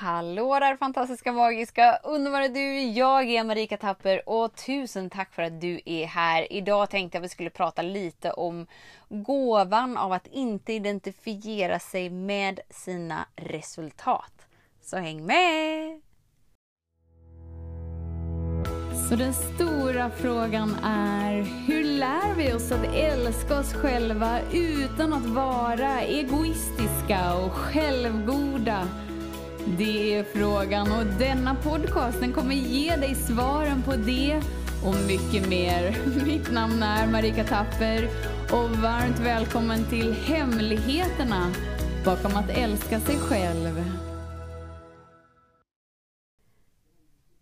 Hallå där fantastiska, magiska, underbara du! Jag är Marika Tapper och tusen tack för att du är här. Idag tänkte jag att vi skulle prata lite om gåvan av att inte identifiera sig med sina resultat. Så häng med! Så den stora frågan är, hur lär vi oss att älska oss själva utan att vara egoistiska och självgoda? Det är frågan och denna podcast den kommer ge dig svaren på det och mycket mer. Mitt namn är Marika Tapper och varmt välkommen till Hemligheterna bakom att älska sig själv.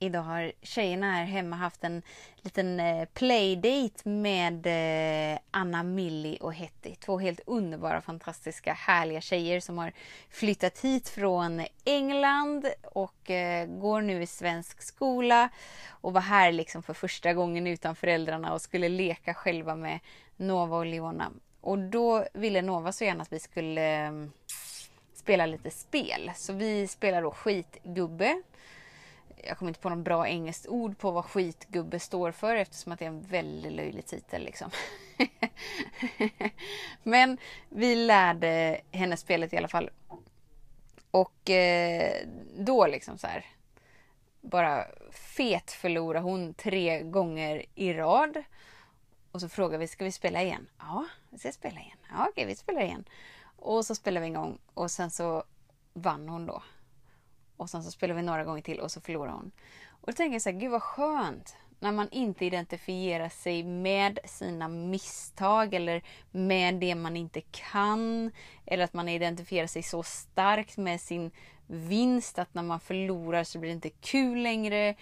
Idag har tjejerna här hemma haft en liten eh, playdate med eh, Anna, Milli och Hetty. Två helt underbara, fantastiska, härliga tjejer som har flyttat hit från England och eh, går nu i svensk skola och var här liksom för första gången utan föräldrarna och skulle leka själva med Nova och Leona. Och då ville Nova så gärna att vi skulle spela lite spel. Så vi spelar då skitgubbe jag kommer inte på något bra engelskt ord på vad skitgubbe står för eftersom att det är en väldigt löjlig titel. Liksom. Men vi lärde henne spelet i alla fall. Och eh, då liksom så här. Bara fet förlorade hon tre gånger i rad. Och så frågade vi, ska vi spela igen? Ja, vi ska spela igen. Ja, okej, vi spelar igen. Och så spelade vi en gång och sen så vann hon då. Och sen så spelar vi några gånger till och så förlorar hon. Och då tänker jag så här, gud vad skönt när man inte identifierar sig med sina misstag eller med det man inte kan. Eller att man identifierar sig så starkt med sin vinst att när man förlorar så blir det inte kul längre.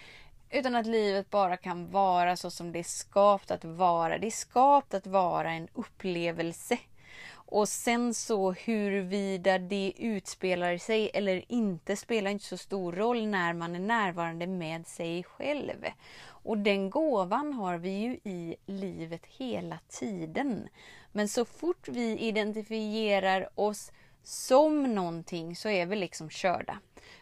Utan att livet bara kan vara så som det är skapat att vara. Det är skapat att vara en upplevelse. Och sen så huruvida det utspelar sig eller inte spelar inte så stor roll när man är närvarande med sig själv. Och den gåvan har vi ju i livet hela tiden. Men så fort vi identifierar oss som någonting så är vi liksom körda.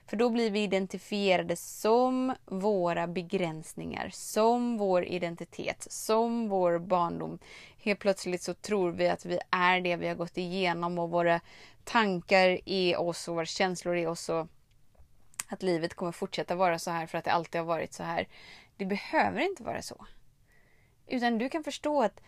För då blir vi identifierade som våra begränsningar, som vår identitet, som vår barndom. Helt plötsligt så tror vi att vi är det vi har gått igenom och våra tankar är oss och våra känslor är oss och att livet kommer fortsätta vara så här för att det alltid har varit så här. Det behöver inte vara så. Utan du kan förstå att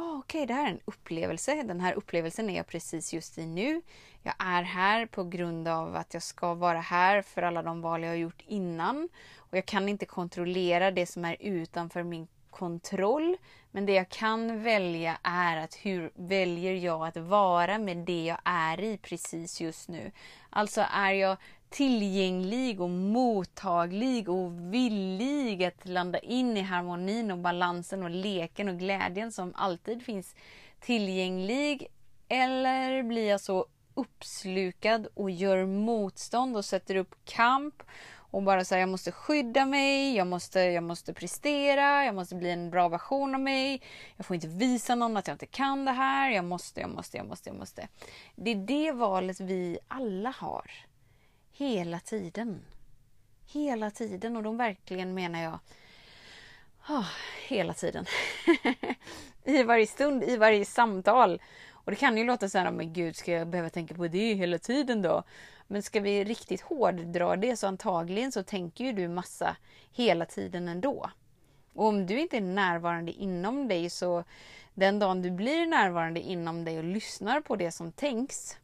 oh, okej, okay, det här är en upplevelse. Den här upplevelsen är jag precis just i nu. Jag är här på grund av att jag ska vara här för alla de val jag har gjort innan. Och Jag kan inte kontrollera det som är utanför min kontroll. Men det jag kan välja är att hur väljer jag att vara med det jag är i precis just nu. Alltså är jag tillgänglig och mottaglig och villig att landa in i harmonin och balansen och leken och glädjen som alltid finns tillgänglig? Eller blir jag så uppslukad och gör motstånd och sätter upp kamp och bara säger jag måste skydda mig, jag måste, jag måste prestera, jag måste bli en bra version av mig. Jag får inte visa någon att jag inte kan det här. Jag måste, jag måste, jag måste, jag måste. Det är det valet vi alla har. Hela tiden. Hela tiden och då verkligen menar jag oh, hela tiden. I varje stund, i varje samtal. Och det kan ju låta så här, men gud, ska jag behöva tänka på det hela tiden då? Men ska vi riktigt hårddra det så antagligen så tänker ju du massa hela tiden ändå. Och om du inte är närvarande inom dig så den dagen du blir närvarande inom dig och lyssnar på det som tänks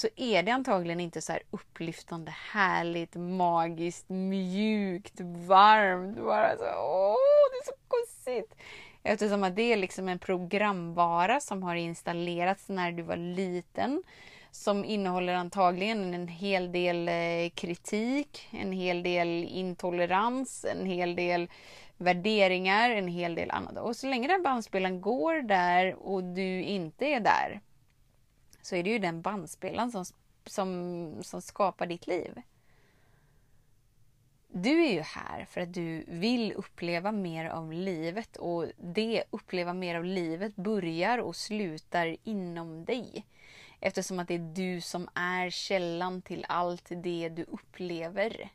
så är det antagligen inte så här upplyftande, härligt, magiskt, mjukt, varmt. Bara så, åh, det är så gosigt. Eftersom att det är liksom en programvara som har installerats när du var liten. Som innehåller antagligen en hel del eh, kritik, en hel del intolerans, en hel del värderingar, en hel del annat. Och så länge den bandspelaren går där och du inte är där så är det ju den bandspelaren som, som, som skapar ditt liv. Du är ju här för att du vill uppleva mer av livet och det uppleva mer av livet börjar och slutar inom dig. Eftersom att det är du som är källan till allt det du upplever.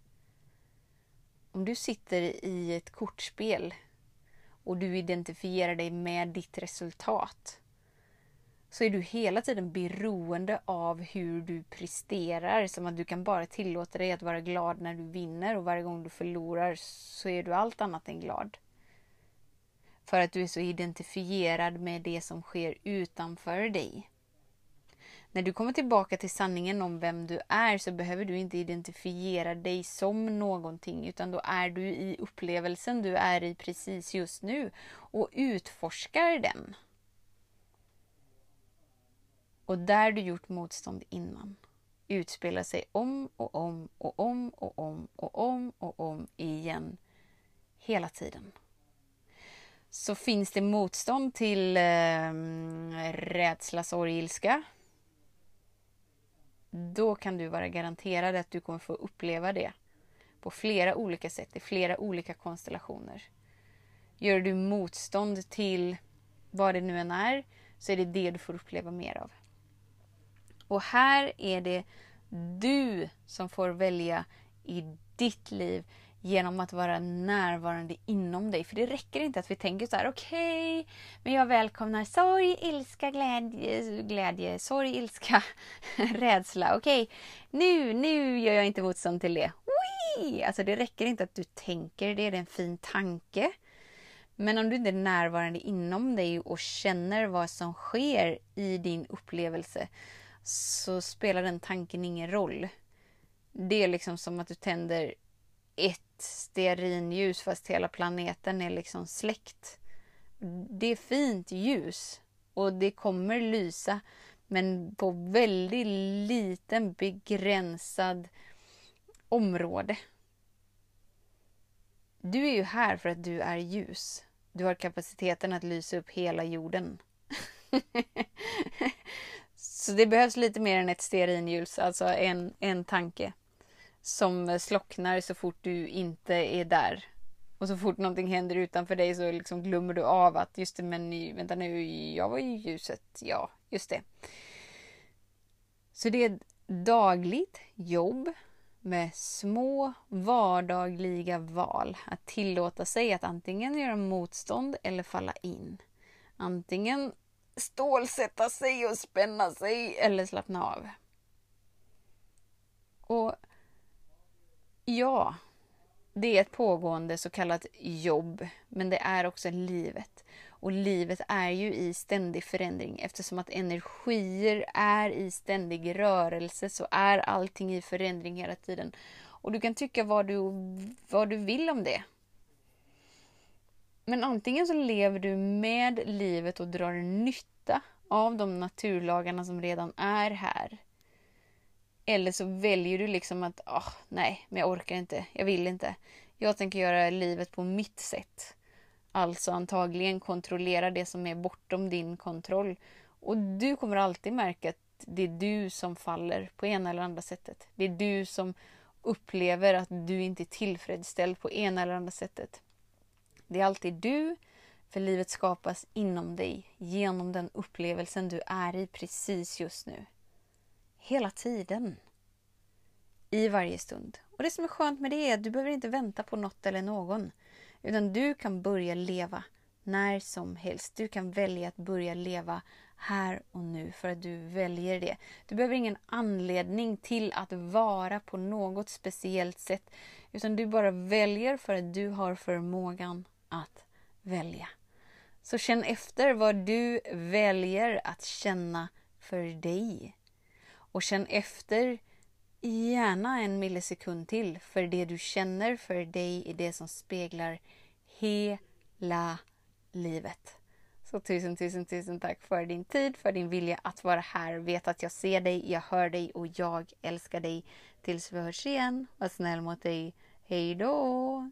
Om du sitter i ett kortspel och du identifierar dig med ditt resultat så är du hela tiden beroende av hur du presterar. Som att du kan bara tillåta dig att vara glad när du vinner och varje gång du förlorar så är du allt annat än glad. För att du är så identifierad med det som sker utanför dig. När du kommer tillbaka till sanningen om vem du är så behöver du inte identifiera dig som någonting utan då är du i upplevelsen du är i precis just nu och utforskar den. Och där du gjort motstånd innan utspelar sig om och om och om och om och om och om igen hela tiden. Så finns det motstånd till eh, rädsla, sorg, ilska då kan du vara garanterad att du kommer få uppleva det på flera olika sätt, i flera olika konstellationer. Gör du motstånd till vad det nu än är, så är det det du får uppleva mer av. Och här är det du som får välja i ditt liv genom att vara närvarande inom dig. För det räcker inte att vi tänker så här, okej, okay, men jag välkomnar sorg, ilska, glädje, glädje sorg, ilska, rädsla. Okej, okay, nu, nu gör jag inte motstånd till det. Wee! Alltså det räcker inte att du tänker det, är en fin tanke. Men om du inte är närvarande inom dig och känner vad som sker i din upplevelse så spelar den tanken ingen roll. Det är liksom som att du tänder ett stearinljus fast hela planeten är liksom släckt. Det är fint ljus och det kommer lysa men på väldigt liten begränsad område. Du är ju här för att du är ljus. Du har kapaciteten att lysa upp hela jorden. Så det behövs lite mer än ett stearinljus, alltså en, en tanke som slocknar så fort du inte är där. Och så fort någonting händer utanför dig så liksom glömmer du av att just det, men vänta nu, jag var ju ljuset. Ja, just det. Så det är ett dagligt jobb med små vardagliga val. Att tillåta sig att antingen göra motstånd eller falla in. Antingen stålsätta sig och spänna sig eller slappna av. Och Ja, det är ett pågående så kallat jobb, men det är också livet. Och livet är ju i ständig förändring eftersom att energier är i ständig rörelse så är allting i förändring hela tiden. Och du kan tycka vad du, vad du vill om det. Men antingen så lever du med livet och drar nytta av de naturlagarna som redan är här. Eller så väljer du liksom att, oh, nej, men jag orkar inte, jag vill inte. Jag tänker göra livet på mitt sätt. Alltså antagligen kontrollera det som är bortom din kontroll. Och du kommer alltid märka att det är du som faller på ena eller andra sättet. Det är du som upplever att du inte är tillfredsställd på ena eller andra sättet. Det är alltid du, för livet skapas inom dig genom den upplevelsen du är i precis just nu. Hela tiden. I varje stund. Och det som är skönt med det är att du behöver inte vänta på något eller någon. Utan du kan börja leva när som helst. Du kan välja att börja leva här och nu för att du väljer det. Du behöver ingen anledning till att vara på något speciellt sätt. Utan du bara väljer för att du har förmågan att välja. Så känn efter vad du väljer att känna för dig. Och känn efter gärna en millisekund till för det du känner för dig är det som speglar hela livet. Så tusen, tusen, tusen tack för din tid, för din vilja att vara här. Vet att jag ser dig, jag hör dig och jag älskar dig. Tills vi hörs igen, var snäll mot dig. Hej då!